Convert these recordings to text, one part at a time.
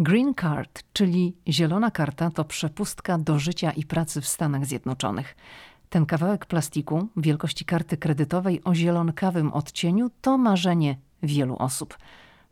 Green Card, czyli zielona karta, to przepustka do życia i pracy w Stanach Zjednoczonych. Ten kawałek plastiku wielkości karty kredytowej o zielonkawym odcieniu to marzenie wielu osób.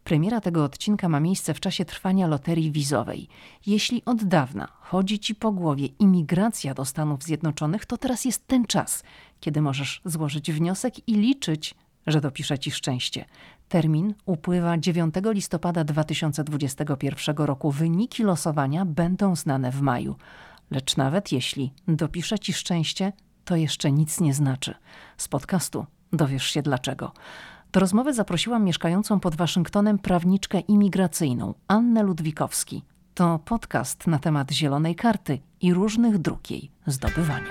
Premiera tego odcinka ma miejsce w czasie trwania loterii wizowej. Jeśli od dawna chodzi ci po głowie imigracja do Stanów Zjednoczonych, to teraz jest ten czas, kiedy możesz złożyć wniosek i liczyć, że dopisze ci szczęście. Termin upływa 9 listopada 2021 roku. Wyniki losowania będą znane w maju. Lecz nawet jeśli dopisze ci szczęście, to jeszcze nic nie znaczy. Z podcastu dowiesz się dlaczego. Do rozmowy zaprosiłam mieszkającą pod Waszyngtonem prawniczkę imigracyjną Annę Ludwikowski. To podcast na temat zielonej karty i różnych dróg jej zdobywania.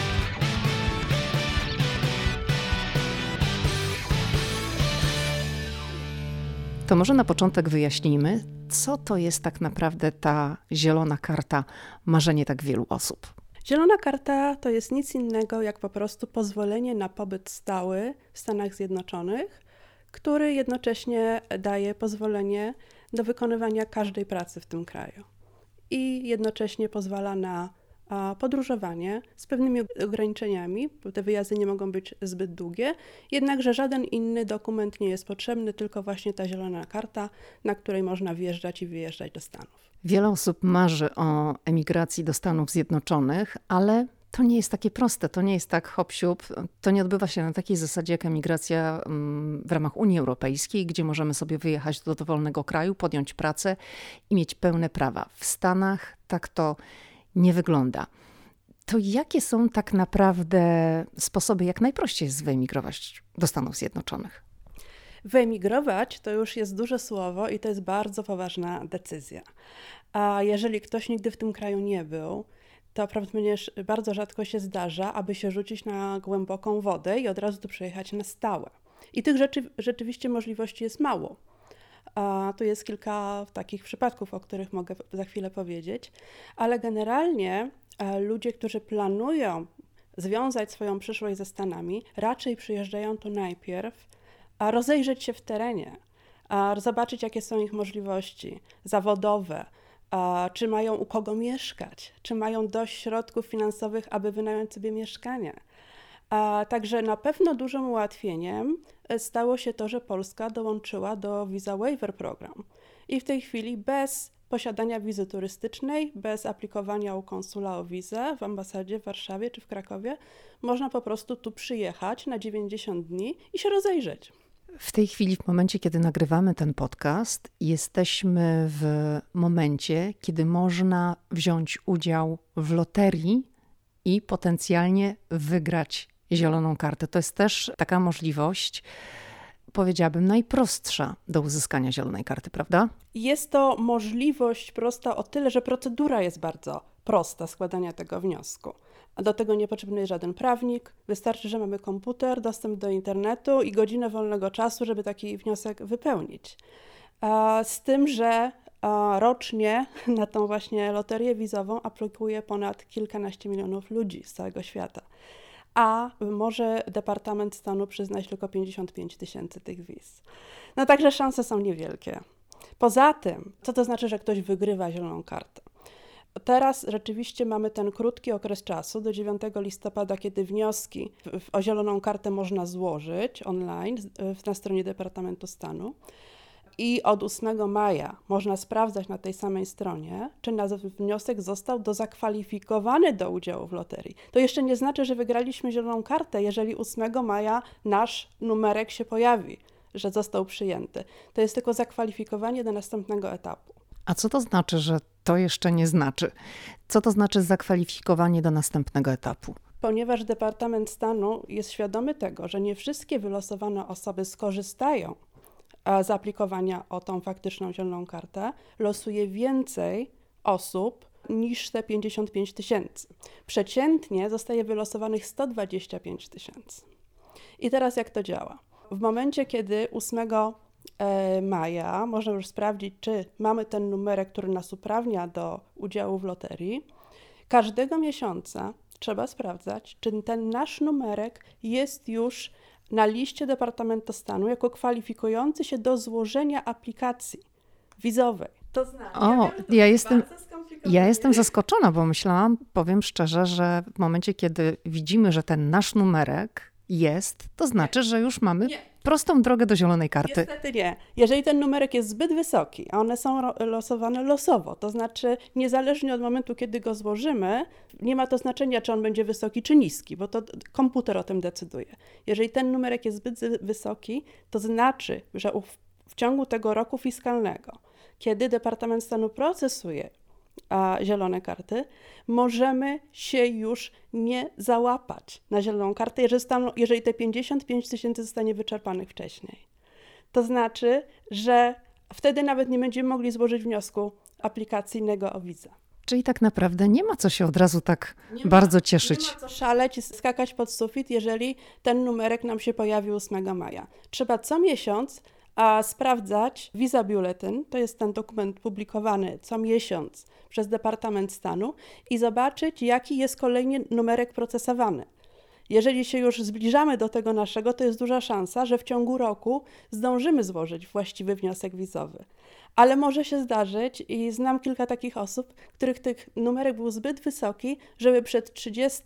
To może na początek wyjaśnijmy, co to jest tak naprawdę ta zielona karta, marzenie tak wielu osób. Zielona karta to jest nic innego jak po prostu pozwolenie na pobyt stały w Stanach Zjednoczonych, który jednocześnie daje pozwolenie do wykonywania każdej pracy w tym kraju. I jednocześnie pozwala na podróżowanie z pewnymi ograniczeniami, bo te wyjazdy nie mogą być zbyt długie, jednakże żaden inny dokument nie jest potrzebny, tylko właśnie ta zielona karta, na której można wjeżdżać i wyjeżdżać do Stanów. Wiele osób marzy o emigracji do Stanów Zjednoczonych, ale to nie jest takie proste, to nie jest tak hop siup. To nie odbywa się na takiej zasadzie jak emigracja mm, w ramach Unii Europejskiej, gdzie możemy sobie wyjechać do dowolnego kraju, podjąć pracę i mieć pełne prawa. W Stanach tak to nie wygląda. To jakie są tak naprawdę sposoby, jak najprościej jest wyemigrować do Stanów Zjednoczonych? Wyemigrować to już jest duże słowo i to jest bardzo poważna decyzja. A jeżeli ktoś nigdy w tym kraju nie był, to prawdopodobnie bardzo rzadko się zdarza, aby się rzucić na głęboką wodę i od razu tu przyjechać na stałe. I tych rzeczy, rzeczywiście możliwości jest mało. A tu jest kilka takich przypadków, o których mogę za chwilę powiedzieć, ale generalnie e, ludzie, którzy planują związać swoją przyszłość ze Stanami, raczej przyjeżdżają tu najpierw, a rozejrzeć się w terenie, a zobaczyć, jakie są ich możliwości zawodowe, a czy mają u kogo mieszkać, czy mają dość środków finansowych, aby wynająć sobie mieszkanie. A także na pewno dużym ułatwieniem e, stało się to, że Polska dołączyła do Visa Waiver Program. I w tej chwili bez posiadania wizy turystycznej, bez aplikowania u konsula o wizę w ambasadzie w Warszawie czy w Krakowie, można po prostu tu przyjechać na 90 dni i się rozejrzeć. W tej chwili, w momencie, kiedy nagrywamy ten podcast, jesteśmy w momencie, kiedy można wziąć udział w loterii i potencjalnie wygrać zieloną kartę. To jest też taka możliwość, powiedziałabym, najprostsza do uzyskania zielonej karty, prawda? Jest to możliwość prosta o tyle, że procedura jest bardzo prosta składania tego wniosku. A do tego nie potrzebny jest żaden prawnik. Wystarczy, że mamy komputer, dostęp do internetu i godzinę wolnego czasu, żeby taki wniosek wypełnić. Z tym, że rocznie na tą właśnie loterię wizową aplikuje ponad kilkanaście milionów ludzi z całego świata a może Departament Stanu przyznać tylko 55 tysięcy tych wiz. No także szanse są niewielkie. Poza tym, co to znaczy, że ktoś wygrywa zieloną kartę? Teraz rzeczywiście mamy ten krótki okres czasu do 9 listopada, kiedy wnioski o zieloną kartę można złożyć online na stronie Departamentu Stanu. I od 8 maja można sprawdzać na tej samej stronie, czy nasz wniosek został do zakwalifikowany do udziału w loterii. To jeszcze nie znaczy, że wygraliśmy zieloną kartę, jeżeli 8 maja nasz numerek się pojawi, że został przyjęty. To jest tylko zakwalifikowanie do następnego etapu. A co to znaczy, że to jeszcze nie znaczy? Co to znaczy zakwalifikowanie do następnego etapu? ponieważ Departament Stanu jest świadomy tego, że nie wszystkie wylosowane osoby skorzystają z aplikowania o tą faktyczną zieloną kartę, losuje więcej osób niż te 55 tysięcy. Przeciętnie zostaje wylosowanych 125 tysięcy. I teraz jak to działa? W momencie, kiedy 8 e, maja można już sprawdzić, czy mamy ten numerek, który nas uprawnia do udziału w loterii, każdego miesiąca trzeba sprawdzać, czy ten nasz numerek jest już na liście Departamentu Stanu jako kwalifikujący się do złożenia aplikacji wizowej. To znaczy, o, ja, ja jestem, ja jestem zaskoczona, bo myślałam, powiem szczerze, że w momencie, kiedy widzimy, że ten nasz numerek jest, to znaczy, nie. że już mamy nie. Prostą drogę do zielonej karty. Niestety nie. Jeżeli ten numerek jest zbyt wysoki, a one są losowane losowo, to znaczy niezależnie od momentu, kiedy go złożymy, nie ma to znaczenia, czy on będzie wysoki, czy niski, bo to komputer o tym decyduje. Jeżeli ten numerek jest zbyt wysoki, to znaczy, że w ciągu tego roku fiskalnego, kiedy Departament Stanu procesuje a, zielone karty, możemy się już nie załapać na zieloną kartę, jeżeli, staną, jeżeli te 55 tysięcy zostanie wyczerpanych wcześniej. To znaczy, że wtedy nawet nie będziemy mogli złożyć wniosku aplikacyjnego o wizę. Czyli tak naprawdę nie ma co się od razu tak nie bardzo ma, cieszyć. Nie ma co szaleć i skakać pod sufit, jeżeli ten numerek nam się pojawił 8 maja. Trzeba co miesiąc a sprawdzać Visa Bulletin, to jest ten dokument publikowany co miesiąc przez Departament Stanu i zobaczyć, jaki jest kolejny numerek procesowany. Jeżeli się już zbliżamy do tego naszego, to jest duża szansa, że w ciągu roku zdążymy złożyć właściwy wniosek wizowy. Ale może się zdarzyć, i znam kilka takich osób, których tych numerek był zbyt wysoki, żeby przed 30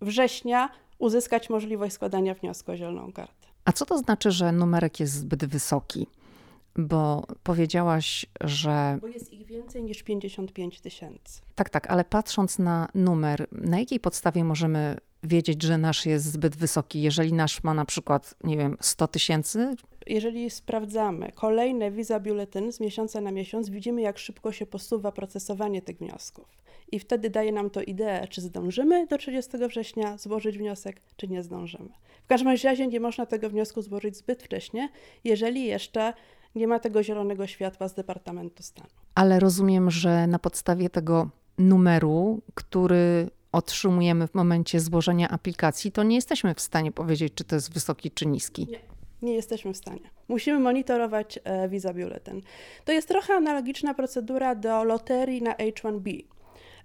września uzyskać możliwość składania wniosku o zieloną kartę. A co to znaczy, że numerek jest zbyt wysoki? Bo powiedziałaś, że. Bo jest ich więcej niż 55 tysięcy. Tak, tak, ale patrząc na numer, na jakiej podstawie możemy wiedzieć, że nasz jest zbyt wysoki? Jeżeli nasz ma na przykład, nie wiem, 100 tysięcy? Jeżeli sprawdzamy kolejne Visa Bulletin z miesiąca na miesiąc, widzimy, jak szybko się posuwa procesowanie tych wniosków. I wtedy daje nam to ideę, czy zdążymy do 30 września złożyć wniosek, czy nie zdążymy. W każdym razie nie można tego wniosku złożyć zbyt wcześnie, jeżeli jeszcze nie ma tego zielonego światła z Departamentu Stanu. Ale rozumiem, że na podstawie tego numeru, który otrzymujemy w momencie złożenia aplikacji, to nie jesteśmy w stanie powiedzieć, czy to jest wysoki, czy niski. Nie. Nie jesteśmy w stanie. Musimy monitorować e, Visa Bulletin. To jest trochę analogiczna procedura do loterii na H1B.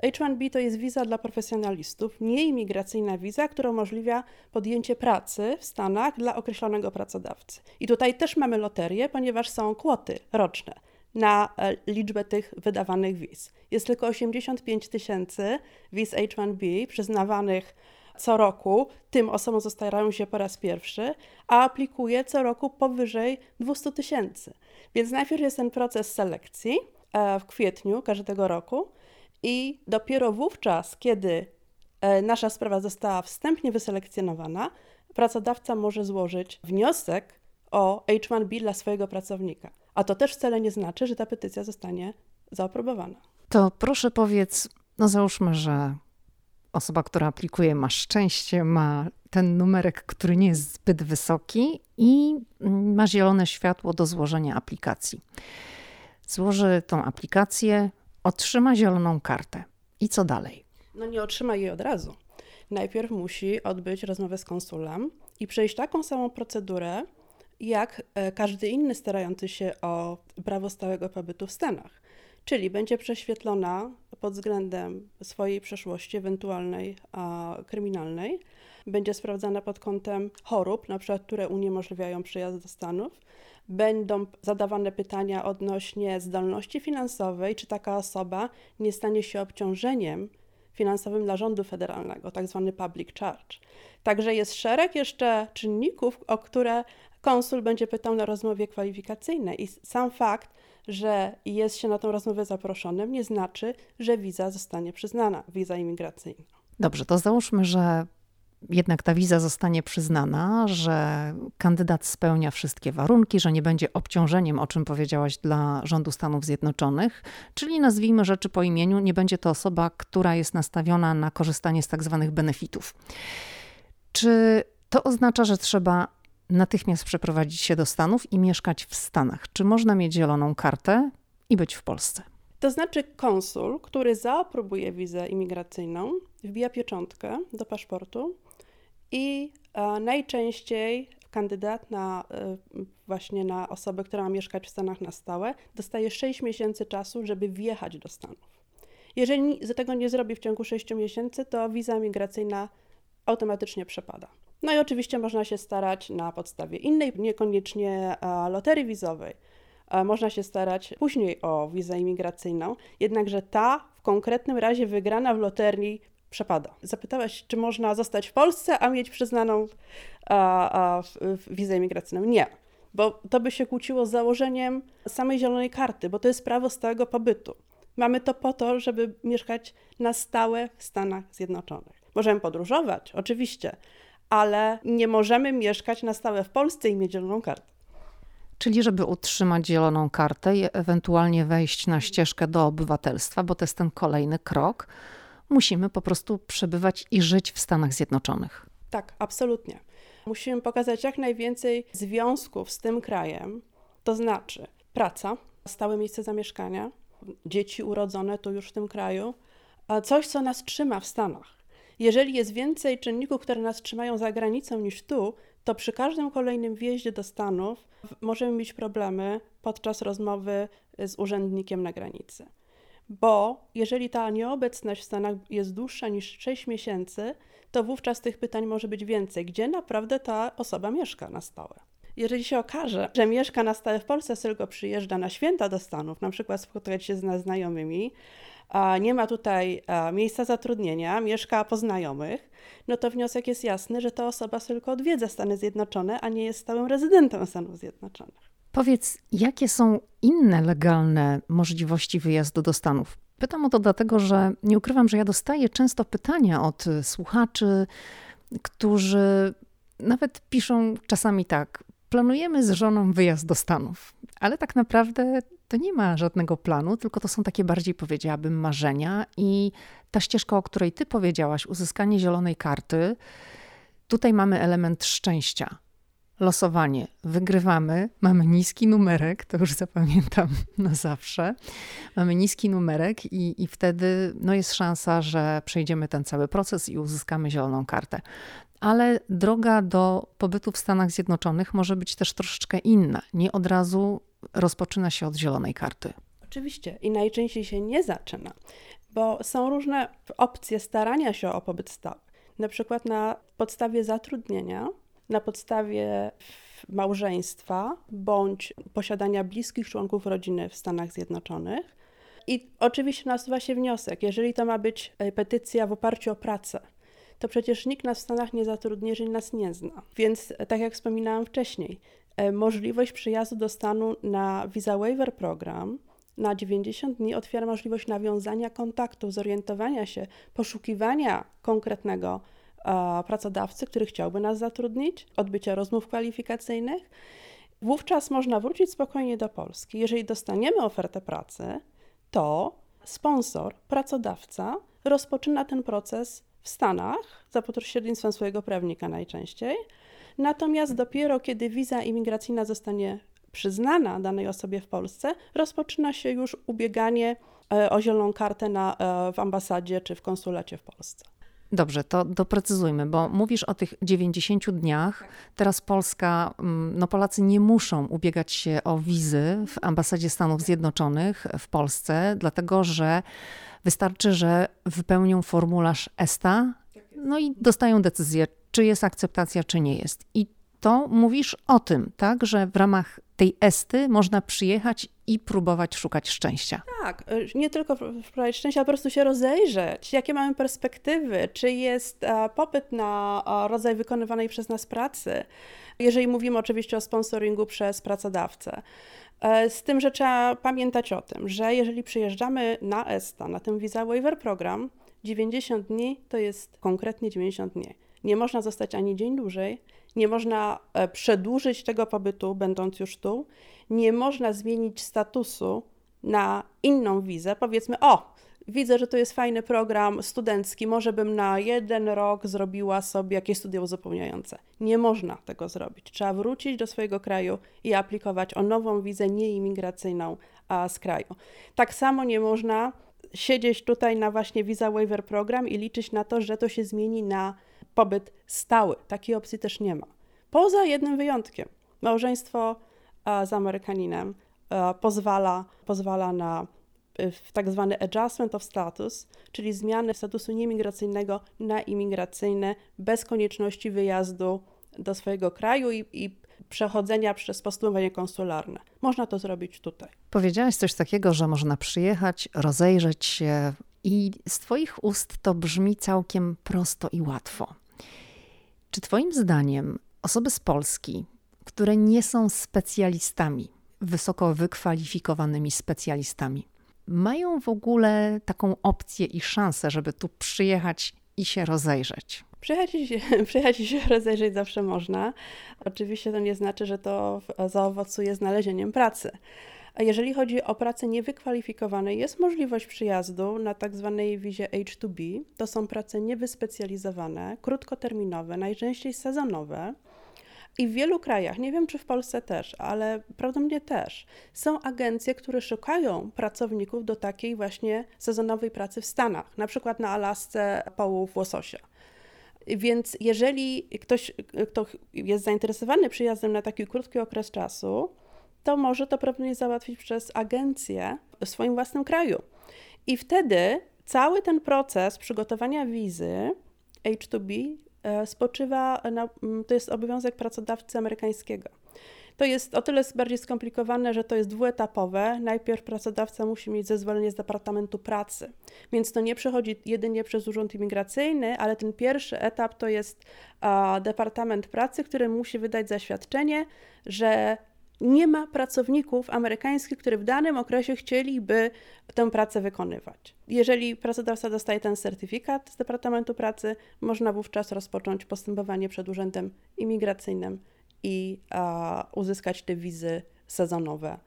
H1B to jest wiza dla profesjonalistów, nieimigracyjna wiza, która umożliwia podjęcie pracy w Stanach dla określonego pracodawcy. I tutaj też mamy loterię, ponieważ są kwoty roczne na e, liczbę tych wydawanych wiz. Jest tylko 85 tysięcy wiz H1B przyznawanych co roku, tym osobom zostawiają się po raz pierwszy, a aplikuje co roku powyżej 200 tysięcy. Więc najpierw jest ten proces selekcji e, w kwietniu każdego roku, i dopiero wówczas, kiedy e, nasza sprawa została wstępnie wyselekcjonowana, pracodawca może złożyć wniosek o H1B dla swojego pracownika. A to też wcale nie znaczy, że ta petycja zostanie zaaprobowana. To proszę powiedz, no załóżmy, że osoba, która aplikuje, ma szczęście, ma ten numerek, który nie jest zbyt wysoki i ma zielone światło do złożenia aplikacji. Złoży tą aplikację, otrzyma zieloną kartę. I co dalej? No nie otrzyma jej od razu. Najpierw musi odbyć rozmowę z konsulem i przejść taką samą procedurę, jak e, każdy inny starający się o prawo stałego pobytu w Stanach. Czyli będzie prześwietlona pod względem swojej przeszłości, ewentualnej a, kryminalnej, będzie sprawdzana pod kątem chorób, na przykład, które uniemożliwiają przyjazd do Stanów, będą zadawane pytania odnośnie zdolności finansowej, czy taka osoba nie stanie się obciążeniem finansowym dla rządu federalnego, tak zwany public charge. Także jest szereg jeszcze czynników, o które konsul będzie pytał na rozmowie kwalifikacyjnej i sam fakt, że jest się na tę rozmowę zaproszonym, nie znaczy, że wiza zostanie przyznana, wiza imigracyjna. Dobrze, to załóżmy, że jednak ta wiza zostanie przyznana, że kandydat spełnia wszystkie warunki, że nie będzie obciążeniem, o czym powiedziałaś, dla rządu Stanów Zjednoczonych, czyli nazwijmy rzeczy po imieniu, nie będzie to osoba, która jest nastawiona na korzystanie z tak zwanych benefitów. Czy to oznacza, że trzeba natychmiast przeprowadzić się do Stanów i mieszkać w Stanach? Czy można mieć zieloną kartę i być w Polsce? To znaczy konsul, który zaaprobuje wizę imigracyjną, wbija pieczątkę do paszportu i e, najczęściej kandydat na e, właśnie na osobę, która ma mieszkać w Stanach na stałe, dostaje 6 miesięcy czasu, żeby wjechać do Stanów. Jeżeli tego nie zrobi w ciągu 6 miesięcy, to wiza migracyjna automatycznie przepada. No i oczywiście można się starać na podstawie innej, niekoniecznie e, loterii wizowej. Można się starać później o wizę imigracyjną, jednakże ta w konkretnym razie wygrana w loterii przepada. Zapytałaś, czy można zostać w Polsce, a mieć przyznaną a, a, wizę imigracyjną. Nie, bo to by się kłóciło z założeniem samej zielonej karty, bo to jest prawo stałego pobytu. Mamy to po to, żeby mieszkać na stałe w Stanach Zjednoczonych. Możemy podróżować, oczywiście, ale nie możemy mieszkać na stałe w Polsce i mieć zieloną kartę. Czyli, żeby utrzymać zieloną kartę i ewentualnie wejść na ścieżkę do obywatelstwa, bo to jest ten kolejny krok, musimy po prostu przebywać i żyć w Stanach Zjednoczonych. Tak, absolutnie. Musimy pokazać jak najwięcej związków z tym krajem, to znaczy praca, stałe miejsce zamieszkania, dzieci urodzone tu już w tym kraju, coś, co nas trzyma w Stanach. Jeżeli jest więcej czynników, które nas trzymają za granicą niż tu, to przy każdym kolejnym wjeździe do Stanów możemy mieć problemy podczas rozmowy z urzędnikiem na granicy. Bo jeżeli ta nieobecność w Stanach jest dłuższa niż 6 miesięcy, to wówczas tych pytań może być więcej. Gdzie naprawdę ta osoba mieszka na stałe? Jeżeli się okaże, że mieszka na stałe w Polsce, tylko przyjeżdża na święta do Stanów, na przykład spotkać się z znajomymi, nie ma tutaj miejsca zatrudnienia, mieszka po znajomych, no to wniosek jest jasny, że ta osoba tylko odwiedza Stany Zjednoczone, a nie jest stałym rezydentem Stanów Zjednoczonych. Powiedz, jakie są inne legalne możliwości wyjazdu do Stanów? Pytam o to dlatego, że nie ukrywam, że ja dostaję często pytania od słuchaczy, którzy nawet piszą czasami tak: Planujemy z żoną wyjazd do Stanów, ale tak naprawdę to nie ma żadnego planu, tylko to są takie bardziej, powiedziałabym, marzenia. I ta ścieżka, o której ty powiedziałaś, uzyskanie zielonej karty, tutaj mamy element szczęścia. Losowanie. Wygrywamy, mamy niski numerek, to już zapamiętam na zawsze. Mamy niski numerek, i, i wtedy no jest szansa, że przejdziemy ten cały proces i uzyskamy zieloną kartę. Ale droga do pobytu w Stanach Zjednoczonych może być też troszeczkę inna. Nie od razu rozpoczyna się od zielonej karty. Oczywiście i najczęściej się nie zaczyna, bo są różne opcje starania się o pobyt stały. Na przykład na podstawie zatrudnienia, na podstawie małżeństwa bądź posiadania bliskich członków rodziny w Stanach Zjednoczonych. I oczywiście nasuwa się wniosek, jeżeli to ma być e, petycja w oparciu o pracę, to przecież nikt nas w Stanach nie zatrudni, jeżeli nas nie zna. Więc, e, tak jak wspominałam wcześniej, E, możliwość przyjazdu do stanu na Visa Waiver Program na 90 dni otwiera możliwość nawiązania kontaktu, zorientowania się, poszukiwania konkretnego pracodawcy, który chciałby nas zatrudnić, odbycia rozmów kwalifikacyjnych. Wówczas można wrócić spokojnie do Polski. Jeżeli dostaniemy ofertę pracy, to sponsor, pracodawca rozpoczyna ten proces w Stanach za pośrednictwem swojego prawnika najczęściej Natomiast dopiero kiedy wiza imigracyjna zostanie przyznana danej osobie w Polsce, rozpoczyna się już ubieganie e, o zieloną kartę na, e, w ambasadzie czy w konsulacie w Polsce. Dobrze, to doprecyzujmy, bo mówisz o tych 90 dniach. Teraz Polska, mm, no Polacy nie muszą ubiegać się o wizy w ambasadzie Stanów Zjednoczonych w Polsce, dlatego że wystarczy, że wypełnią formularz ESTA, no i dostają decyzję, czy jest akceptacja, czy nie jest. I to mówisz o tym, tak, że w ramach tej esty można przyjechać i próbować szukać szczęścia. Tak, y, nie tylko szukać szczęścia, ale po prostu się rozejrzeć, jakie mamy perspektywy, czy jest e, popyt na rodzaj wykonywanej przez nas pracy, jeżeli mówimy oczywiście o sponsoringu przez pracodawcę. E, z tym, że trzeba pamiętać o tym, że jeżeli przyjeżdżamy na ESTA, na ten Visa Waiver Program, 90 dni to jest konkretnie 90 dni. Nie można zostać ani dzień dłużej, nie można e, przedłużyć tego pobytu, będąc już tu, nie można zmienić statusu na inną wizę. Powiedzmy, o, widzę, że to jest fajny program studencki, może bym na jeden rok zrobiła sobie jakieś studia uzupełniające. Nie można tego zrobić. Trzeba wrócić do swojego kraju i aplikować o nową wizę nieimigracyjną z kraju. Tak samo nie można siedzieć tutaj na właśnie Visa Waiver Program i liczyć na to, że to się zmieni na pobyt stały. Takiej opcji też nie ma. Poza jednym wyjątkiem. Małżeństwo z Amerykaninem pozwala, pozwala na w tak zwany adjustment of status, czyli zmianę statusu niemigracyjnego na imigracyjne bez konieczności wyjazdu do swojego kraju i, i przechodzenia przez postępowanie konsularne. Można to zrobić tutaj. Powiedziałaś coś takiego, że można przyjechać, rozejrzeć się i z Twoich ust to brzmi całkiem prosto i łatwo. Czy Twoim zdaniem osoby z Polski, które nie są specjalistami, wysoko wykwalifikowanymi specjalistami, mają w ogóle taką opcję i szansę, żeby tu przyjechać i się rozejrzeć? Przyjechać i, się, przyjechać i się rozejrzeć zawsze można. Oczywiście to nie znaczy, że to zaowocuje znalezieniem pracy. Jeżeli chodzi o pracę niewykwalifikowane, jest możliwość przyjazdu na tak zwanej wizie H2B. To są prace niewyspecjalizowane, krótkoterminowe, najczęściej sezonowe. I w wielu krajach, nie wiem czy w Polsce też, ale prawdopodobnie też, są agencje, które szukają pracowników do takiej właśnie sezonowej pracy w Stanach, na przykład na Alasce połów łososia. Więc jeżeli ktoś kto jest zainteresowany przyjazdem na taki krótki okres czasu, to może to prawdopodobnie załatwić przez agencję w swoim własnym kraju. I wtedy cały ten proces przygotowania wizy H2B e, spoczywa na, to jest obowiązek pracodawcy amerykańskiego. To jest o tyle bardziej skomplikowane, że to jest dwuetapowe. Najpierw pracodawca musi mieć zezwolenie z Departamentu Pracy, więc to nie przechodzi jedynie przez Urząd Imigracyjny, ale ten pierwszy etap to jest a, Departament Pracy, który musi wydać zaświadczenie, że nie ma pracowników amerykańskich, którzy w danym okresie chcieliby tę pracę wykonywać. Jeżeli pracodawca dostaje ten certyfikat z Departamentu Pracy, można wówczas rozpocząć postępowanie przed Urzędem Imigracyjnym i a, uzyskać te wizy sezonowe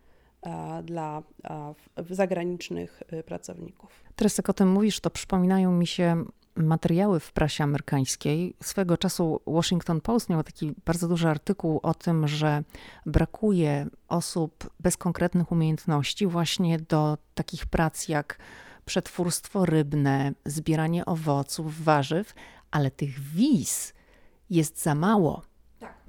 a, dla a, zagranicznych y, pracowników. Teraz jak o tym mówisz, to przypominają mi się materiały w prasie amerykańskiej. Swego czasu Washington Post miał taki bardzo duży artykuł o tym, że brakuje osób bez konkretnych umiejętności właśnie do takich prac jak przetwórstwo rybne, zbieranie owoców, warzyw, ale tych wiz jest za mało.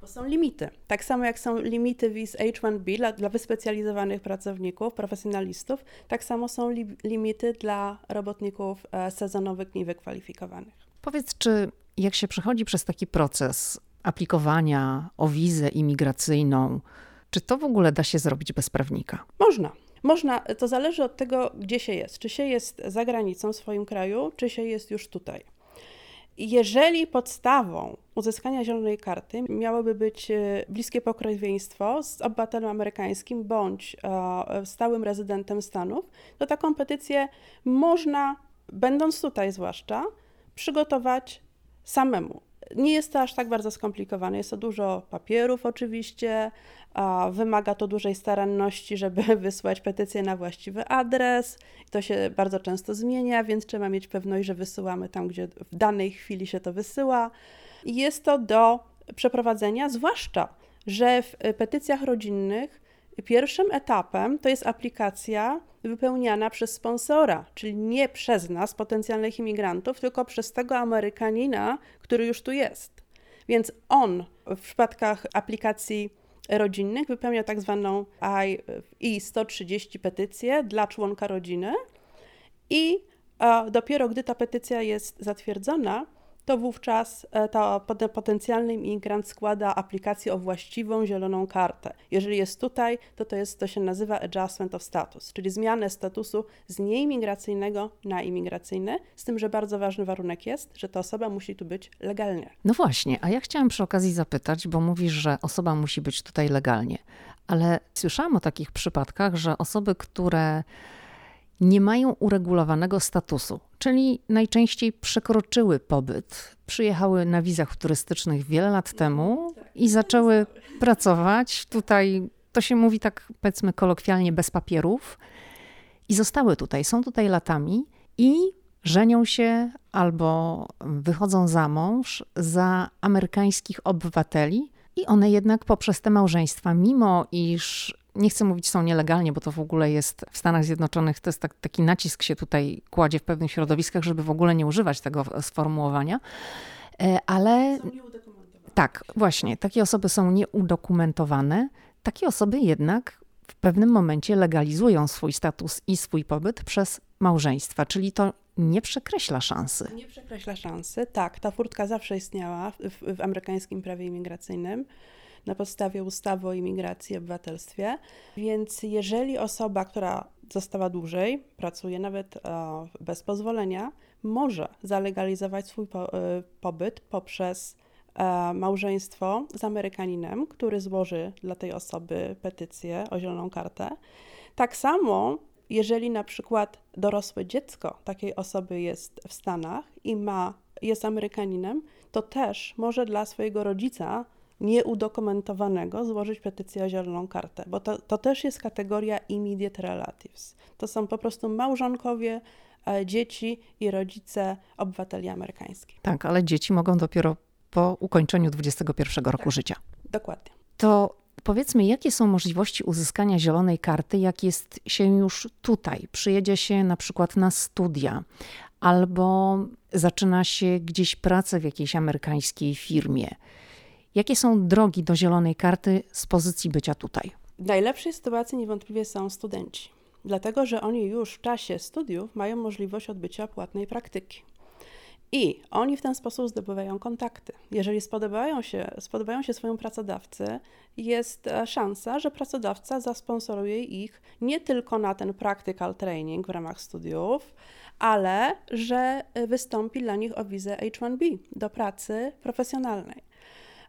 Bo są limity. Tak samo jak są limity wiz H1B dla, dla wyspecjalizowanych pracowników, profesjonalistów, tak samo są li, limity dla robotników e, sezonowych niewykwalifikowanych. Powiedz, czy jak się przechodzi przez taki proces aplikowania o wizę imigracyjną, czy to w ogóle da się zrobić bez prawnika? Można. Można, to zależy od tego, gdzie się jest. Czy się jest za granicą w swoim kraju, czy się jest już tutaj. Jeżeli podstawą uzyskania zielonej karty miałoby być e, bliskie pokrewieństwo z obywatelem amerykańskim bądź e, stałym rezydentem Stanów, to taką petycję można, będąc tutaj zwłaszcza, przygotować samemu. Nie jest to aż tak bardzo skomplikowane. Jest to dużo papierów, oczywiście. Wymaga to dużej staranności, żeby wysłać petycję na właściwy adres. To się bardzo często zmienia, więc trzeba mieć pewność, że wysyłamy tam, gdzie w danej chwili się to wysyła. Jest to do przeprowadzenia, zwłaszcza, że w petycjach rodzinnych pierwszym etapem to jest aplikacja wypełniana przez sponsora, czyli nie przez nas, potencjalnych imigrantów, tylko przez tego Amerykanina, który już tu jest. Więc on w przypadkach aplikacji rodzinnych wypełnia tak zwaną I-130 petycję dla członka rodziny i dopiero gdy ta petycja jest zatwierdzona, to wówczas e, ta potencjalny imigrant składa aplikację o właściwą zieloną kartę. Jeżeli jest tutaj, to to, jest, to się nazywa adjustment of status, czyli zmianę statusu z nieimigracyjnego na imigracyjny, z tym, że bardzo ważny warunek jest, że ta osoba musi tu być legalnie. No właśnie, a ja chciałam przy okazji zapytać, bo mówisz, że osoba musi być tutaj legalnie, ale słyszałam o takich przypadkach, że osoby, które nie mają uregulowanego statusu, czyli najczęściej przekroczyły pobyt, przyjechały na wizach turystycznych wiele lat temu i zaczęły pracować. Tutaj, to się mówi tak powiedzmy kolokwialnie, bez papierów. I zostały tutaj, są tutaj latami i żenią się albo wychodzą za mąż za amerykańskich obywateli i one jednak poprzez te małżeństwa, mimo iż nie chcę mówić są nielegalnie, bo to w ogóle jest w Stanach Zjednoczonych, to jest tak, taki nacisk się tutaj kładzie w pewnych środowiskach, żeby w ogóle nie używać tego sformułowania, e, ale... Tak, właśnie, takie osoby są nieudokumentowane. Takie osoby jednak w pewnym momencie legalizują swój status i swój pobyt przez małżeństwa, czyli to nie przekreśla szansy. Nie przekreśla szansy, tak. Ta furtka zawsze istniała w, w, w amerykańskim prawie imigracyjnym na podstawie ustawy o imigracji i obywatelstwie. Więc jeżeli osoba, która została dłużej, pracuje nawet e, bez pozwolenia, może zalegalizować swój e, pobyt poprzez e, małżeństwo z Amerykaninem, który złoży dla tej osoby petycję o zieloną kartę. Tak samo jeżeli na przykład dorosłe dziecko takiej osoby jest w Stanach i ma, jest Amerykaninem, to też może dla swojego rodzica nieudokumentowanego złożyć petycję o zieloną kartę, bo to, to też jest kategoria immediate relatives. To są po prostu małżonkowie, e, dzieci i rodzice obywateli amerykańskich. Tak, ale dzieci mogą dopiero po ukończeniu 21 roku tak, życia. Dokładnie. To Powiedzmy, jakie są możliwości uzyskania zielonej karty, jak jest się już tutaj? Przyjedzie się na przykład na studia, albo zaczyna się gdzieś pracę w jakiejś amerykańskiej firmie. Jakie są drogi do zielonej karty z pozycji bycia tutaj? W najlepszej sytuacji niewątpliwie są studenci, dlatego że oni już w czasie studiów mają możliwość odbycia płatnej praktyki. I oni w ten sposób zdobywają kontakty. Jeżeli spodobają się, spodobają się swoją pracodawcy, jest e, szansa, że pracodawca zasponsoruje ich nie tylko na ten practical training w ramach studiów, ale że e, wystąpi dla nich o wizę H1B do pracy profesjonalnej.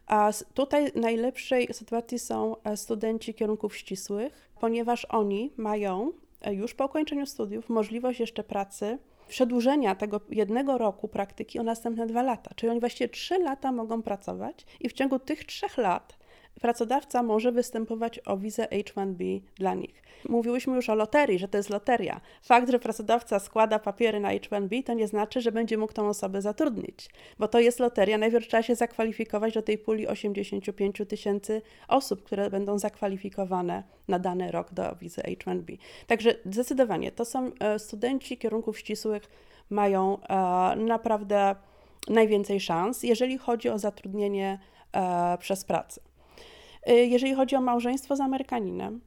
A tutaj w najlepszej sytuacji są e, studenci kierunków ścisłych, ponieważ oni mają już po ukończeniu studiów możliwość jeszcze pracy przedłużenia tego jednego roku praktyki o następne dwa lata. Czyli oni właściwie trzy lata mogą pracować i w ciągu tych trzech lat pracodawca może występować o wizę H1B dla nich. Mówiłyśmy już o loterii, że to jest loteria. Fakt, że pracodawca składa papiery na H1B, to nie znaczy, że będzie mógł tą osobę zatrudnić, bo to jest loteria. Najpierw trzeba się zakwalifikować do tej puli 85 tysięcy osób, które będą zakwalifikowane na dany rok do wizy H1B. Także zdecydowanie to są e, studenci kierunków ścisłych, mają e, naprawdę najwięcej szans, jeżeli chodzi o zatrudnienie e, przez pracę. Jeżeli chodzi o małżeństwo z Amerykaninem,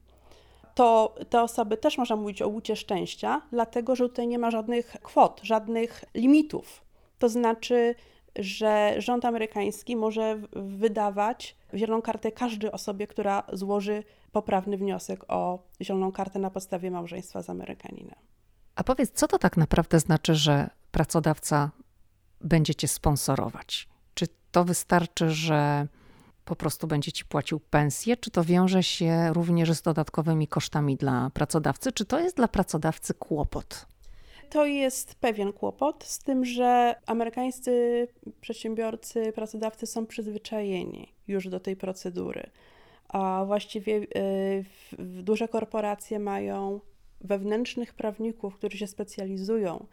to te osoby też można mówić o łucie szczęścia, dlatego że tutaj nie ma żadnych kwot, żadnych limitów. To znaczy, że rząd amerykański może wydawać zieloną kartę każdej osobie, która złoży poprawny wniosek o zieloną kartę na podstawie małżeństwa z Amerykaninem. A powiedz, co to tak naprawdę znaczy, że pracodawca będzie cię sponsorować? Czy to wystarczy, że po prostu będzie ci płacił pensję? Czy to wiąże się również z dodatkowymi kosztami dla pracodawcy? Czy to jest dla pracodawcy kłopot? To jest pewien kłopot, z tym, że amerykańscy przedsiębiorcy, pracodawcy są przyzwyczajeni już do tej procedury. A właściwie y, duże korporacje mają wewnętrznych prawników, którzy się specjalizują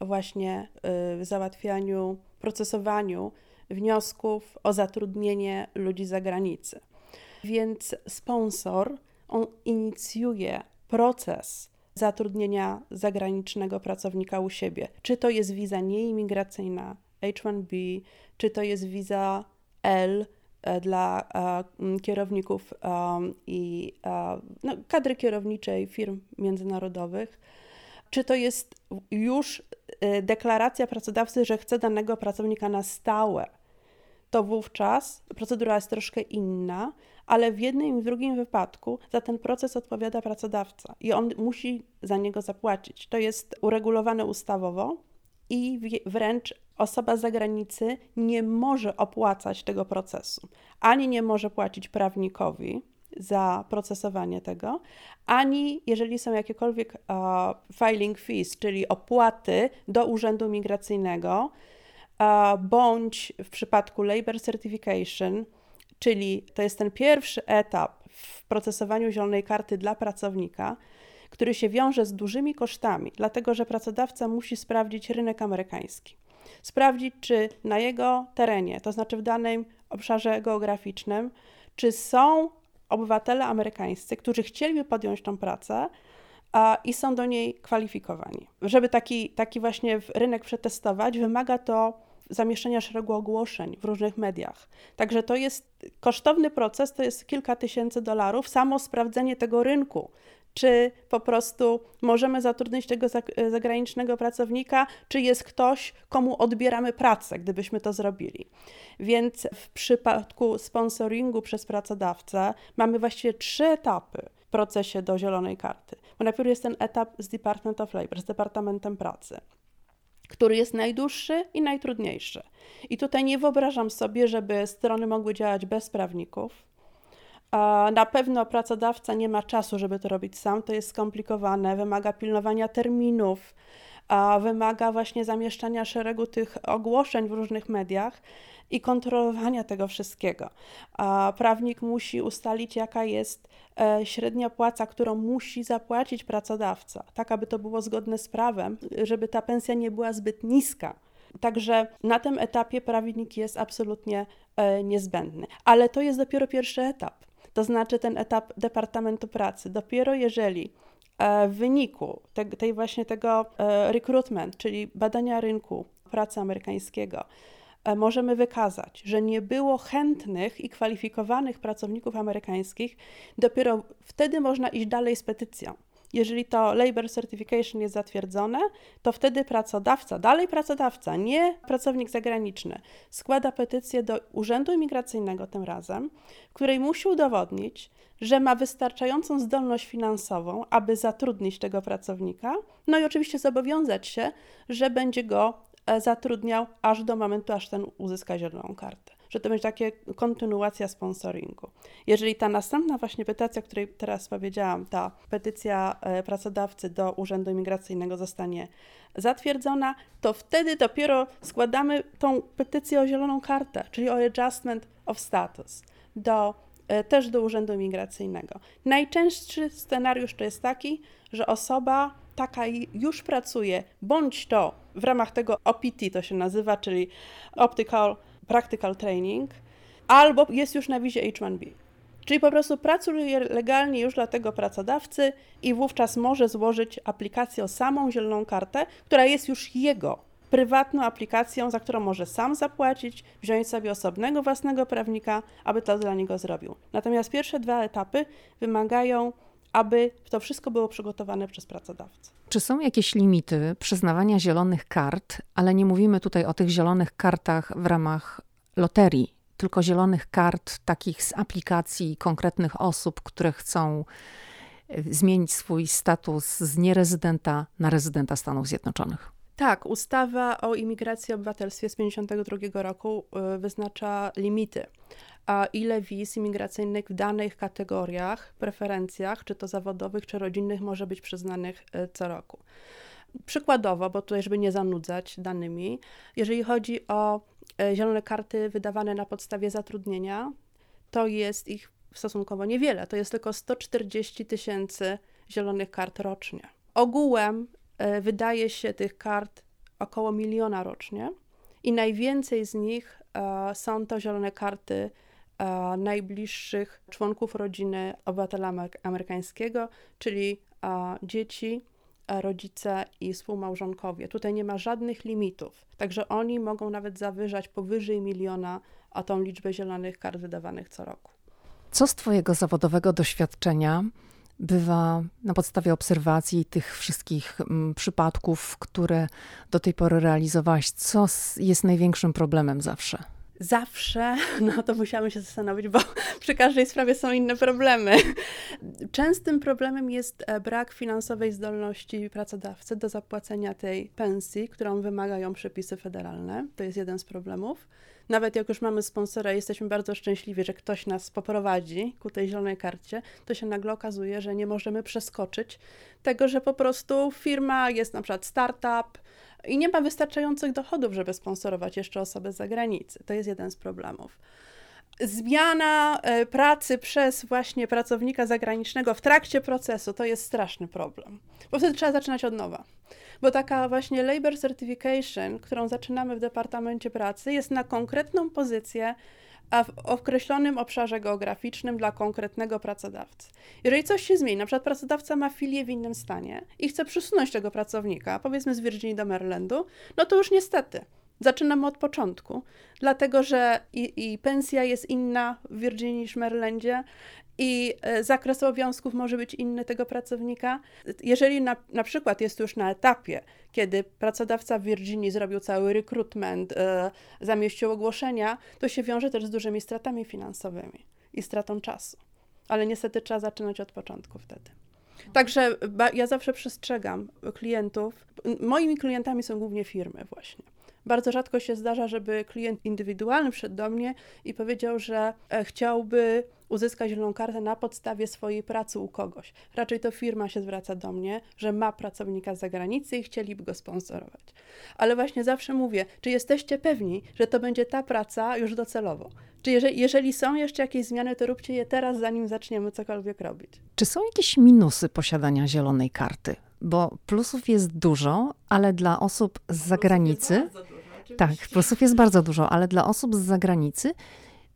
właśnie y, w załatwianiu, procesowaniu wniosków o zatrudnienie ludzi z zagranicy. Więc sponsor, on inicjuje proces zatrudnienia zagranicznego pracownika u siebie. Czy to jest wiza nieimigracyjna H1B, czy to jest wiza L e, dla e, kierowników um, i e, no, kadry kierowniczej firm międzynarodowych, czy to jest już deklaracja pracodawcy, że chce danego pracownika na stałe to wówczas procedura jest troszkę inna, ale w jednym i w drugim wypadku za ten proces odpowiada pracodawca i on musi za niego zapłacić. To jest uregulowane ustawowo i wręcz osoba z zagranicy nie może opłacać tego procesu. Ani nie może płacić prawnikowi za procesowanie tego, ani jeżeli są jakiekolwiek uh, filing fees, czyli opłaty do Urzędu Migracyjnego, uh, bądź w przypadku labor certification, czyli to jest ten pierwszy etap w procesowaniu zielonej karty dla pracownika, który się wiąże z dużymi kosztami, dlatego że pracodawca musi sprawdzić rynek amerykański. Sprawdzić, czy na jego terenie, to znaczy w danym obszarze geograficznym, czy są obywatele amerykańscy, którzy chcieliby podjąć tą pracę a, i są do niej kwalifikowani. Żeby taki, taki właśnie rynek przetestować, wymaga to zamieszczenia szeregu ogłoszeń w różnych mediach. Także to jest kosztowny proces, to jest kilka tysięcy dolarów, samo sprawdzenie tego rynku, czy po prostu możemy zatrudnić tego zagranicznego pracownika, czy jest ktoś, komu odbieramy pracę, gdybyśmy to zrobili. Więc w przypadku sponsoringu przez pracodawcę mamy właściwie trzy etapy w procesie do zielonej karty. Bo najpierw jest ten etap z Department of Labor, z Departamentem Pracy który jest najdłuższy i najtrudniejszy. I tutaj nie wyobrażam sobie, żeby strony mogły działać bez prawników, na pewno pracodawca nie ma czasu, żeby to robić sam, to jest skomplikowane, wymaga pilnowania terminów, wymaga właśnie zamieszczania szeregu tych ogłoszeń w różnych mediach i kontrolowania tego wszystkiego. Prawnik musi ustalić, jaka jest e, średnia płaca, którą musi zapłacić pracodawca, tak aby to było zgodne z prawem, żeby ta pensja nie była zbyt niska. Także na tym etapie prawnik jest absolutnie e, niezbędny. Ale to jest dopiero pierwszy etap to znaczy ten etap Departamentu Pracy. Dopiero jeżeli e, w wyniku te, tej właśnie tego e, recruitment, czyli badania rynku pracy amerykańskiego, e, możemy wykazać, że nie było chętnych i kwalifikowanych pracowników amerykańskich, dopiero wtedy można iść dalej z petycją. Jeżeli to labor certification jest zatwierdzone, to wtedy pracodawca, dalej pracodawca, nie pracownik zagraniczny, składa petycję do Urzędu Imigracyjnego tym razem, w której musi udowodnić, że ma wystarczającą zdolność finansową, aby zatrudnić tego pracownika, no i oczywiście zobowiązać się, że będzie go e, zatrudniał aż do momentu, aż ten uzyska zieloną kartę że to będzie takie kontynuacja sponsoringu. Jeżeli ta następna właśnie petycja, o której teraz powiedziałam, ta petycja e, pracodawcy do Urzędu Imigracyjnego zostanie zatwierdzona, to wtedy dopiero składamy tą petycję o zieloną kartę, czyli o adjustment of status do e, też do Urzędu Imigracyjnego. Najczęstszy scenariusz to jest taki, że osoba taka już pracuje, bądź to w ramach tego OPT to się nazywa, czyli Optical practical training, albo jest już na wizie H1B. Czyli po prostu pracuje legalnie już dla tego pracodawcy i wówczas może złożyć aplikację o samą zieloną kartę, która jest już jego prywatną aplikacją, za którą może sam zapłacić, wziąć sobie osobnego własnego prawnika, aby to dla niego zrobił. Natomiast pierwsze dwa etapy wymagają, aby to wszystko było przygotowane przez pracodawcę. Czy są jakieś limity przyznawania zielonych kart, ale nie mówimy tutaj o tych zielonych kartach w ramach loterii, tylko zielonych kart takich z aplikacji konkretnych osób, które chcą e, zmienić swój status z nierezydenta na rezydenta Stanów Zjednoczonych? Tak, ustawa o imigracji i obywatelstwie z 1952 roku e, wyznacza limity a ile wiz imigracyjnych w danych kategoriach, preferencjach, czy to zawodowych, czy rodzinnych, może być przyznanych e, co roku. Przykładowo, bo tutaj, żeby nie zanudzać danymi, jeżeli chodzi o e, zielone karty wydawane na podstawie zatrudnienia, to jest ich stosunkowo niewiele. To jest tylko 140 tysięcy zielonych kart rocznie. Ogółem wydaje się tych kart około miliona rocznie i najwięcej z nich są to zielone karty najbliższych członków rodziny obywatela amerykańskiego, czyli dzieci, rodzice i współmałżonkowie. Tutaj nie ma żadnych limitów, także oni mogą nawet zawyżać powyżej miliona a tą liczbę zielonych kart wydawanych co roku. Co z Twojego zawodowego doświadczenia bywa na podstawie obserwacji tych wszystkich mm, przypadków, które do tej pory realizowałaś? Co jest największym problemem zawsze? Zawsze, no to musiałam się zastanowić, bo przy każdej sprawie są inne problemy. Częstym problemem jest e, brak finansowej zdolności pracodawcy do zapłacenia tej pensji, którą wymagają przepisy federalne. To jest jeden z problemów. Nawet jak już mamy sponsora, jesteśmy bardzo szczęśliwi, że ktoś nas poprowadzi ku tej zielonej karcie, to się nagle okazuje, że nie możemy przeskoczyć tego, że po prostu firma jest na przykład startup, i nie ma wystarczających dochodów, żeby sponsorować jeszcze osoby z zagranicy. To jest jeden z problemów. Zmiana e, pracy przez właśnie pracownika zagranicznego w trakcie procesu to jest straszny problem, bo wtedy trzeba zaczynać od nowa. Bo taka właśnie labor certification, którą zaczynamy w Departamencie Pracy, jest na konkretną pozycję a w określonym obszarze geograficznym dla konkretnego pracodawcy. Jeżeli coś się zmieni, na przykład pracodawca ma filię w innym stanie i chce przesunąć tego pracownika, powiedzmy z Virginii do Marylandu, no to już niestety zaczynamy od początku, dlatego że i, i pensja jest inna w Virginii niż w Marylandzie, i e, zakres obowiązków może być inny tego pracownika. Jeżeli na, na przykład jest już na etapie, kiedy pracodawca w Virginii zrobił cały rekrutment, e, zamieścił ogłoszenia, to się wiąże też z dużymi stratami finansowymi i stratą czasu. Ale niestety trzeba zaczynać od początku wtedy. Także ja zawsze przestrzegam klientów. Moimi klientami są głównie firmy właśnie. Bardzo rzadko się zdarza, żeby klient indywidualny przyszedł do mnie i powiedział, że e, chciałby uzyskać zieloną kartę na podstawie swojej pracy u kogoś. Raczej to firma się zwraca do mnie, że ma pracownika z zagranicy i chcieliby go sponsorować. Ale właśnie zawsze mówię, czy jesteście pewni, że to będzie ta praca już docelowo? Czy jeżeli, jeżeli są jeszcze jakieś zmiany, to róbcie je teraz, zanim zaczniemy cokolwiek robić. Czy są jakieś minusy posiadania zielonej karty? Bo plusów jest dużo, ale dla osób z zagranicy. Tak, plusów jest bardzo dużo, ale dla osób z zagranicy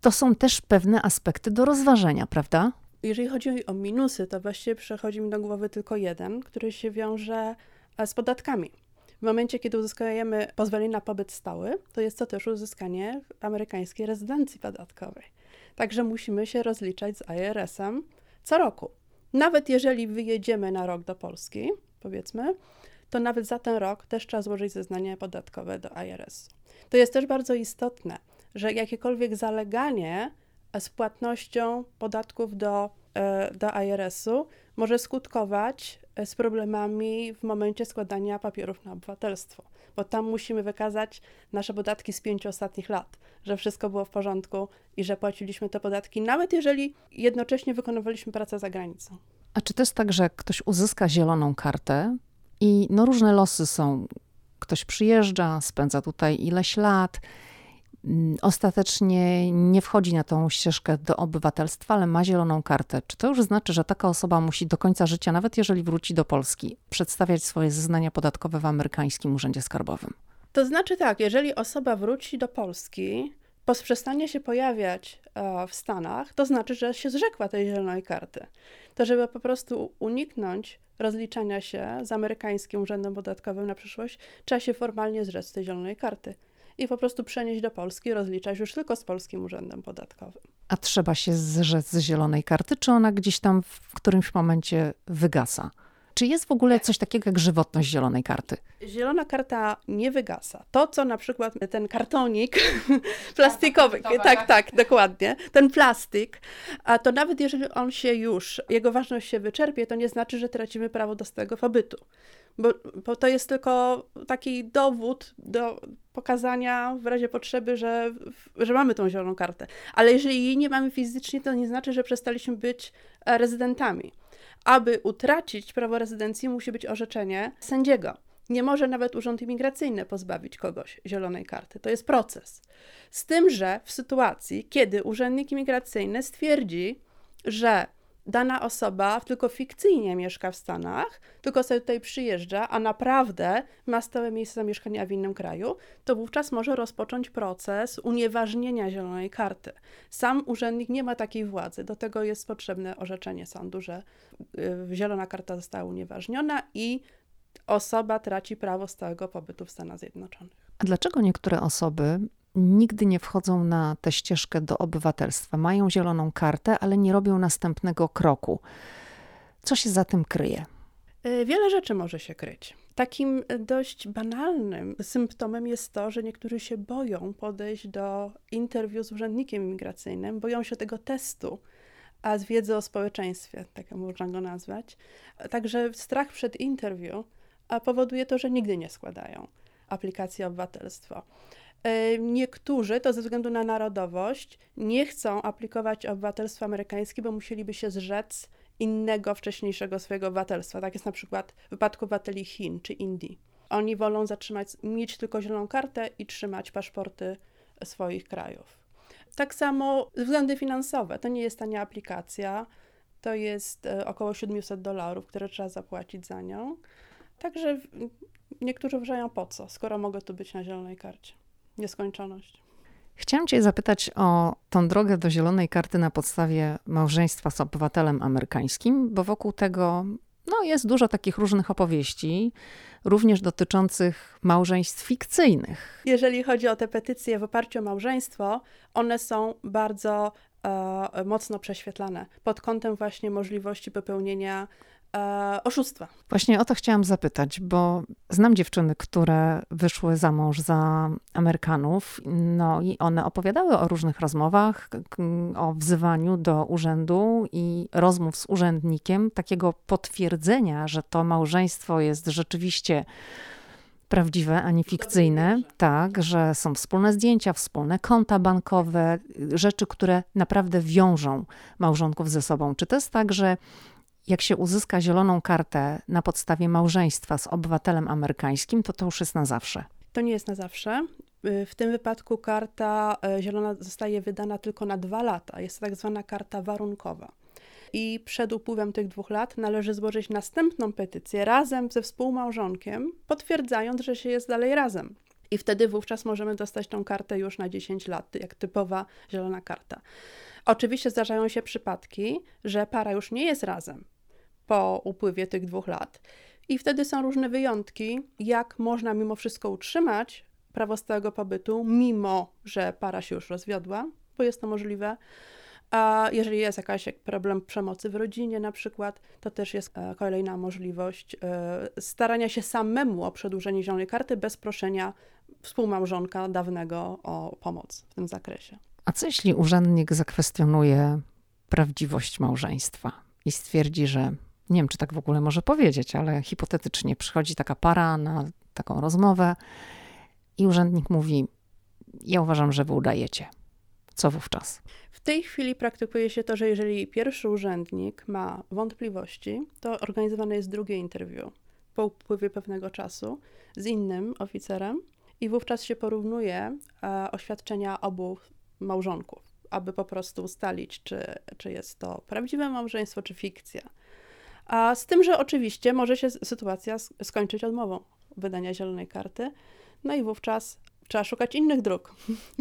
to są też pewne aspekty do rozważenia, prawda? Jeżeli chodzi o minusy, to właściwie przychodzi mi do głowy tylko jeden, który się wiąże e, z podatkami. W momencie, kiedy uzyskujemy pozwolenie na pobyt stały, to jest to też uzyskanie amerykańskiej rezydencji podatkowej. Także musimy się rozliczać z IRS-em co roku. Nawet jeżeli wyjedziemy na rok do Polski, powiedzmy, to nawet za ten rok też trzeba złożyć zeznanie podatkowe do IRS. To jest też bardzo istotne, że jakiekolwiek zaleganie z płatnością podatków do, e, do IRS-u może skutkować e, z problemami w momencie składania papierów na obywatelstwo, bo tam musimy wykazać nasze podatki z pięciu ostatnich lat, że wszystko było w porządku i że płaciliśmy te podatki, nawet jeżeli jednocześnie wykonywaliśmy pracę za granicą. A czy to jest tak, że ktoś uzyska zieloną kartę i no różne losy są? Ktoś przyjeżdża, spędza tutaj ileś lat, Mm, ostatecznie nie wchodzi na tą ścieżkę do obywatelstwa, ale ma zieloną kartę. Czy to już znaczy, że taka osoba musi do końca życia, nawet jeżeli wróci do Polski, przedstawiać swoje zeznania podatkowe w amerykańskim urzędzie skarbowym? To znaczy tak, jeżeli osoba wróci do Polski, przestanie się pojawiać w Stanach, to znaczy, że się zrzekła tej zielonej karty. To żeby po prostu uniknąć rozliczania się z amerykańskim urzędem podatkowym na przyszłość, trzeba się formalnie zrzec tej zielonej karty i po prostu przenieść do Polski, rozliczać już tylko z Polskim Urzędem Podatkowym. A trzeba się zrzec z zielonej karty, czy ona gdzieś tam w którymś momencie wygasa? Czy jest w ogóle coś takiego jak żywotność zielonej karty? Zielona karta nie wygasa. To, co na przykład ten kartonik plastikowy, tak, tak, tak, dokładnie, ten plastik, a to nawet jeżeli on się już, jego ważność się wyczerpie, to nie znaczy, że tracimy prawo do stałego pobytu. Bo, bo to jest tylko taki dowód do pokazania w razie potrzeby, że, że mamy tą zieloną kartę. Ale jeżeli jej nie mamy fizycznie, to nie znaczy, że przestaliśmy być e, rezydentami aby utracić prawo rezydencji, musi być orzeczenie sędziego. Nie może nawet Urząd Imigracyjny pozbawić kogoś zielonej karty. To jest proces. Z tym, że w sytuacji, kiedy urzędnik imigracyjny stwierdzi, że dana osoba tylko fikcyjnie mieszka w Stanach, tylko sobie tutaj przyjeżdża, a naprawdę ma stałe miejsce zamieszkania w innym kraju, to wówczas może rozpocząć proces unieważnienia zielonej karty. Sam urzędnik nie ma takiej władzy, do tego jest potrzebne orzeczenie sądu, że y, zielona karta została unieważniona i osoba traci prawo stałego pobytu w Stanach Zjednoczonych. A dlaczego niektóre osoby nigdy nie wchodzą na tę ścieżkę do obywatelstwa. Mają zieloną kartę, ale nie robią następnego kroku. Co się za tym kryje? E, wiele rzeczy może się kryć. Takim dość banalnym symptomem jest to, że niektórzy się boją podejść do interwiu z urzędnikiem imigracyjnym, boją się tego testu, a z wiedzy o społeczeństwie, tak można go nazwać. Także strach przed interwiu powoduje to, że nigdy nie składają aplikacji o obywatelstwo. E, niektórzy, to ze względu na narodowość, nie chcą aplikować o obywatelstwo amerykańskie, bo musieliby się zrzec innego wcześniejszego swojego obywatelstwa. Tak jest na przykład w wypadku obywateli Chin czy Indii. Oni wolą zatrzymać, mieć tylko zieloną kartę i trzymać paszporty swoich krajów. Tak samo względy finansowe. To nie jest tania aplikacja. To jest e, około 700 dolarów, które trzeba zapłacić za nią. Także niektórzy uważają po co, skoro mogę tu być na zielonej karcie. Nieskończoność. Chciałam Cię zapytać o tą drogę do zielonej karty na podstawie małżeństwa z obywatelem amerykańskim, bo wokół tego no, jest dużo takich różnych opowieści, również dotyczących małżeństw fikcyjnych. Jeżeli chodzi o te petycje w oparciu o małżeństwo, one są bardzo e, mocno prześwietlane pod kątem właśnie możliwości popełnienia e, oszustwa. Właśnie o to chciałam zapytać, bo znam dziewczyny, które wyszły za mąż za Amerykanów, no i one opowiadały o różnych rozmowach, o wzywaniu do urzędu i rozmów z urzędnikiem, takiego potwierdzenia, że to małżeństwo jest rzeczywiście prawdziwe, a nie fikcyjne. Tak, że są wspólne zdjęcia, wspólne konta bankowe, rzeczy, które naprawdę wiążą małżonków ze sobą. Czy to jest tak, że jak się uzyska zieloną kartę na podstawie małżeństwa z obywatelem amerykańskim, to to już jest na zawsze. To nie jest na zawsze. Y, w tym wypadku karta y, zielona zostaje wydana tylko na dwa lata. Jest to tak zwana karta warunkowa. I przed upływem tych dwóch lat należy złożyć następną petycję razem ze współmałżonkiem, potwierdzając, że się jest dalej razem. I wtedy wówczas możemy dostać tą kartę już na 10 lat, jak typowa zielona karta. Oczywiście zdarzają się przypadki, że para już nie jest razem, po upływie tych dwóch lat. I wtedy są różne wyjątki, jak można mimo wszystko utrzymać prawo stałego pobytu, mimo że para się już rozwiodła, bo jest to możliwe. A jeżeli jest jakiś problem przemocy w rodzinie, na przykład, to też jest e, kolejna możliwość e, starania się samemu o przedłużenie zielonej karty bez proszenia współmałżonka dawnego o pomoc w tym zakresie. A co jeśli urzędnik zakwestionuje prawdziwość małżeństwa i stwierdzi, że nie wiem, czy tak w ogóle może powiedzieć, ale hipotetycznie przychodzi taka para na taką rozmowę i urzędnik mówi: Ja uważam, że wy udajecie. Co wówczas? W tej chwili praktykuje się to, że jeżeli pierwszy urzędnik ma wątpliwości, to organizowane jest drugie interwiu po upływie pewnego czasu z innym oficerem i wówczas się porównuje e, oświadczenia obu małżonków, aby po prostu ustalić, czy, czy jest to prawdziwe małżeństwo, czy fikcja. A z tym, że oczywiście może się sytuacja skończyć odmową wydania zielonej karty, no i wówczas trzeba szukać innych dróg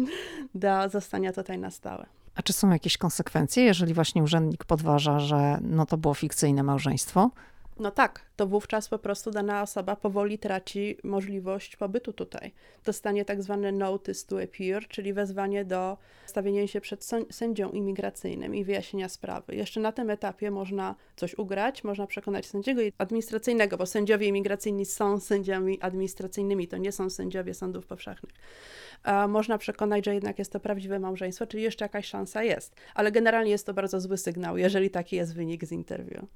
do zostania tutaj na stałe. A czy są jakieś konsekwencje, jeżeli właśnie urzędnik podważa, że no to było fikcyjne małżeństwo? No tak, to wówczas po prostu dana osoba powoli traci możliwość pobytu tutaj. Dostanie tak zwany notice to appear, czyli wezwanie do stawienia się przed sędzią imigracyjnym i wyjaśnienia sprawy. Jeszcze na tym etapie można coś ugrać, można przekonać sędziego administracyjnego, bo sędziowie imigracyjni są sędziami administracyjnymi, to nie są sędziowie sądów powszechnych. Można przekonać, że jednak jest to prawdziwe małżeństwo, czyli jeszcze jakaś szansa jest. Ale generalnie jest to bardzo zły sygnał, jeżeli taki jest wynik z interwiu.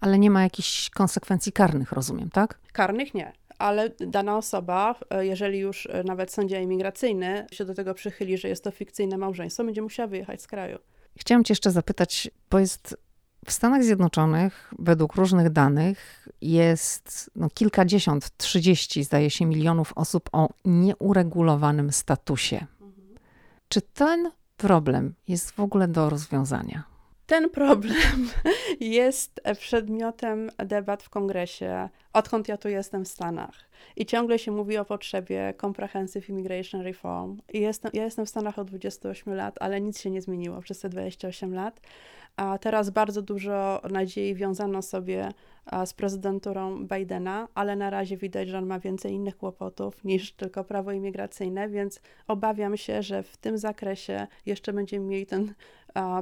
Ale nie ma jakichś konsekwencji karnych, rozumiem, tak? Karnych nie ale dana osoba, e, jeżeli już e, nawet sędzia imigracyjny się do tego przychyli, że jest to fikcyjne małżeństwo, będzie musiała wyjechać z kraju. Chciałam Cię jeszcze zapytać, bo jest w Stanach Zjednoczonych, według różnych danych, jest no, kilkadziesiąt, trzydzieści, zdaje się, milionów osób o nieuregulowanym statusie. Mhm. Czy ten problem jest w ogóle do rozwiązania? Ten problem jest przedmiotem debat w kongresie, odkąd ja tu jestem w Stanach. I ciągle się mówi o potrzebie Comprehensive Immigration Reform. I jestem, ja jestem w Stanach od 28 lat, ale nic się nie zmieniło przez te 28 lat. A teraz bardzo dużo nadziei wiązano sobie z prezydenturą Bidena, ale na razie widać, że on ma więcej innych kłopotów niż tylko prawo imigracyjne, więc obawiam się, że w tym zakresie jeszcze będziemy mieli ten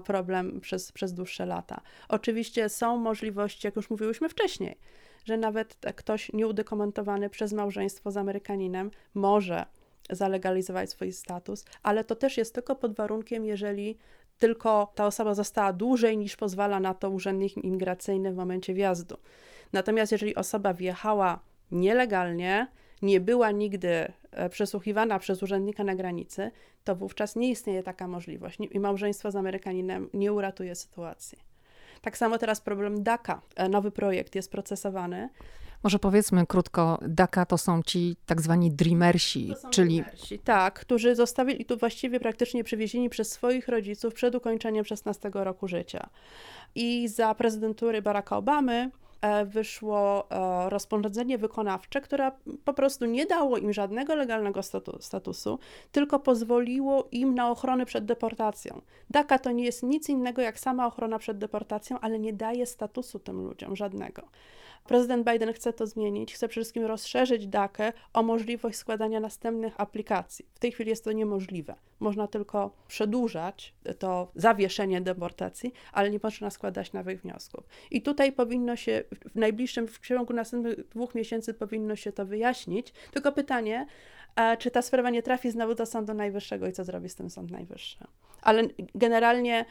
problem przez, przez dłuższe lata. Oczywiście są możliwości, jak już mówiłyśmy wcześniej, że nawet ktoś nieudokumentowany przez małżeństwo z Amerykaninem może zalegalizować swój status, ale to też jest tylko pod warunkiem, jeżeli tylko ta osoba została dłużej niż pozwala na to urzędnik imigracyjny w momencie wjazdu. Natomiast jeżeli osoba wjechała nielegalnie, nie była nigdy e, przesłuchiwana przez urzędnika na granicy, to wówczas nie istnieje taka możliwość i małżeństwo z Amerykaninem nie uratuje sytuacji. Tak samo teraz problem DACA. E, nowy projekt jest procesowany. Może powiedzmy krótko, DACA to są ci tak zwani dreamersi, czyli... Dreamersi, tak, którzy zostali tu właściwie praktycznie przywiezieni przez swoich rodziców przed ukończeniem 16 roku życia. I za prezydentury Baracka Obamy wyszło e, rozporządzenie wykonawcze, które po prostu nie dało im żadnego legalnego statusu, tylko pozwoliło im na ochronę przed deportacją. DACA to nie jest nic innego jak sama ochrona przed deportacją, ale nie daje statusu tym ludziom żadnego. Prezydent Biden chce to zmienić, chce przede wszystkim rozszerzyć DACę o możliwość składania następnych aplikacji. W tej chwili jest to niemożliwe. Można tylko przedłużać to zawieszenie deportacji, ale nie można składać nowych wniosków. I tutaj powinno się w najbliższym, w ciągu następnych dwóch miesięcy powinno się to wyjaśnić. Tylko pytanie, czy ta sprawa nie trafi znowu do Sądu Najwyższego i co zrobi z tym Sąd Najwyższy. Ale generalnie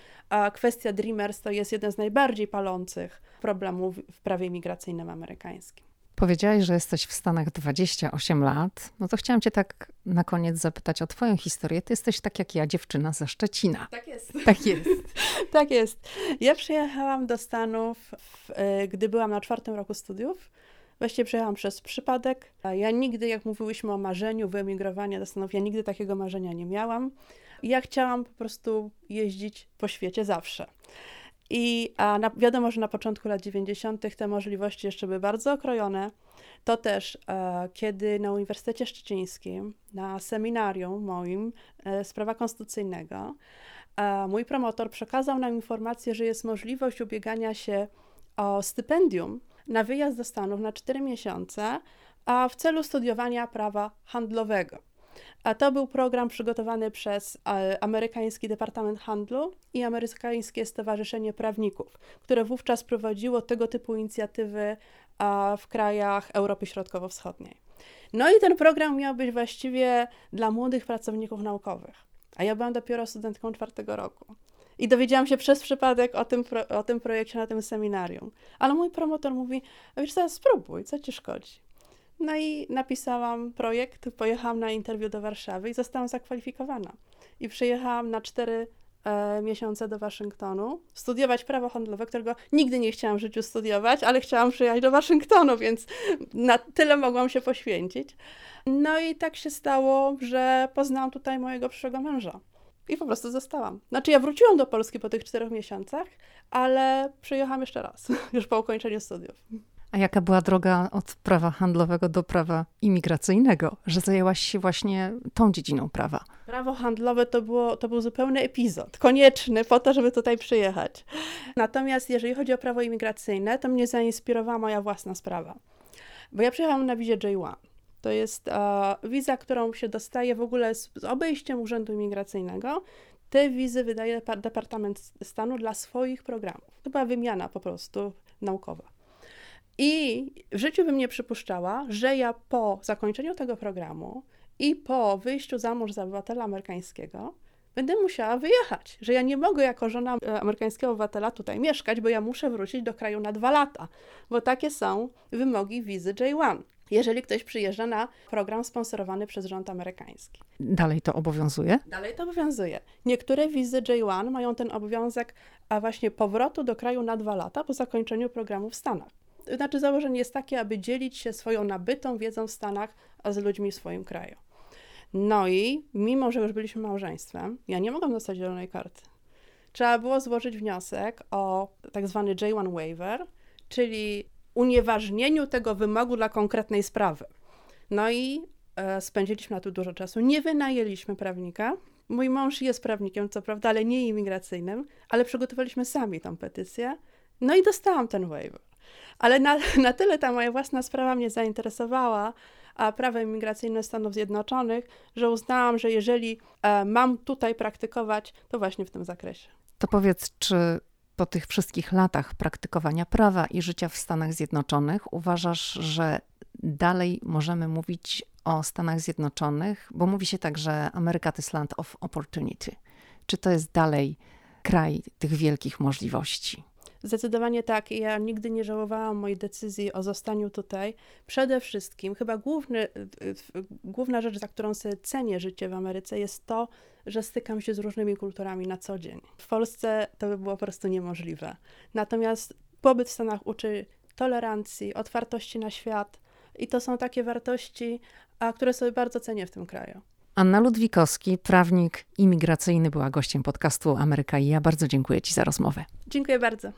kwestia Dreamers to jest jeden z najbardziej palących problemów w prawie migracyjnym amerykańskim. Powiedziałaś, że jesteś w Stanach 28 lat. No to chciałam cię tak na koniec zapytać o twoją historię. Ty jesteś tak jak ja, dziewczyna ze Szczecina. Tak jest. Tak jest. tak jest. Ja przyjechałam do Stanów, w, e, gdy byłam na czwartym roku studiów. Właściwie przyjechałam przez przypadek. Ja nigdy, jak mówiłyśmy o marzeniu wyemigrowania do Stanów, ja nigdy takiego marzenia nie miałam. Ja chciałam po prostu jeździć po świecie zawsze. I a na, wiadomo, że na początku lat 90. te możliwości jeszcze były bardzo okrojone. To też, e, kiedy na Uniwersytecie Szczecińskim, na seminarium moim e, z prawa konstytucyjnego, e, mój promotor przekazał nam informację, że jest możliwość ubiegania się o stypendium na wyjazd do Stanów na 4 miesiące, a w celu studiowania prawa handlowego. A to był program przygotowany przez e, amerykański Departament Handlu i amerykańskie Stowarzyszenie Prawników, które wówczas prowadziło tego typu inicjatywy w krajach Europy Środkowo-Wschodniej. No i ten program miał być właściwie dla młodych pracowników naukowych, a ja byłam dopiero studentką czwartego roku. I dowiedziałam się przez przypadek o tym, o tym projekcie na tym seminarium. Ale mój promotor mówi, wiesz co, spróbuj, co ci szkodzi? No i napisałam projekt, pojechałam na interwiu do Warszawy i zostałam zakwalifikowana. I przyjechałam na cztery e, miesiące do Waszyngtonu, studiować prawo handlowe, którego nigdy nie chciałam w życiu studiować, ale chciałam przyjechać do Waszyngtonu, więc na tyle mogłam się poświęcić. No i tak się stało, że poznałam tutaj mojego przyszłego męża. I po prostu zostałam. Znaczy, ja wróciłam do Polski po tych czterech miesiącach, ale przyjechałam jeszcze raz, już po ukończeniu studiów. A jaka była droga od prawa handlowego do prawa imigracyjnego, że zajęłaś się właśnie tą dziedziną prawa? Prawo handlowe to, było, to był zupełny epizod, konieczny po to, żeby tutaj przyjechać. Natomiast jeżeli chodzi o prawo imigracyjne, to mnie zainspirowała moja własna sprawa. Bo ja przyjechałam na wizie J1. To jest e, wiza, którą się dostaje w ogóle z, z obejściem Urzędu Imigracyjnego. Te wizy wydaje Departament Stanu dla swoich programów. To była wymiana po prostu naukowa. I w życiu bym nie przypuszczała, że ja po zakończeniu tego programu i po wyjściu za mąż za obywatela amerykańskiego będę musiała wyjechać, że ja nie mogę jako żona e, amerykańskiego obywatela tutaj mieszkać, bo ja muszę wrócić do kraju na dwa lata, bo takie są wymogi wizy J1 jeżeli ktoś przyjeżdża na program sponsorowany przez rząd amerykański. Dalej to obowiązuje? Dalej to obowiązuje. Niektóre wizy J1 mają ten obowiązek a właśnie powrotu do kraju na dwa lata po zakończeniu programu w Stanach znaczy założenie jest takie, aby dzielić się swoją nabytą wiedzą w Stanach z ludźmi w swoim kraju. No i mimo, że już byliśmy małżeństwem, ja nie mogłam dostać zielonej karty. Trzeba było złożyć wniosek o tak zwany J1 waiver, czyli unieważnieniu tego wymogu dla konkretnej sprawy. No i e, spędziliśmy na to dużo czasu. Nie wynajęliśmy prawnika. Mój mąż jest prawnikiem, co prawda, ale nie imigracyjnym, ale przygotowaliśmy sami tą petycję. No i dostałam ten waiver. Ale na, na tyle ta moja własna sprawa mnie zainteresowała, a prawo imigracyjne Stanów Zjednoczonych, że uznałam, że jeżeli e, mam tutaj praktykować, to właśnie w tym zakresie. To powiedz, czy po tych wszystkich latach praktykowania prawa i życia w Stanach Zjednoczonych uważasz, że dalej możemy mówić o Stanach Zjednoczonych, bo mówi się tak, że Ameryka to jest land of opportunity. Czy to jest dalej kraj tych wielkich możliwości? Zdecydowanie tak. Ja nigdy nie żałowałam mojej decyzji o zostaniu tutaj. Przede wszystkim, chyba główny, główna rzecz, za którą sobie cenię życie w Ameryce, jest to, że stykam się z różnymi kulturami na co dzień. W Polsce to by było po prostu niemożliwe. Natomiast pobyt w Stanach uczy tolerancji, otwartości na świat. I to są takie wartości, które sobie bardzo cenię w tym kraju. Anna Ludwikowski, prawnik imigracyjny, była gościem podcastu Ameryka i ja. Bardzo dziękuję Ci za rozmowę. Dziękuję bardzo.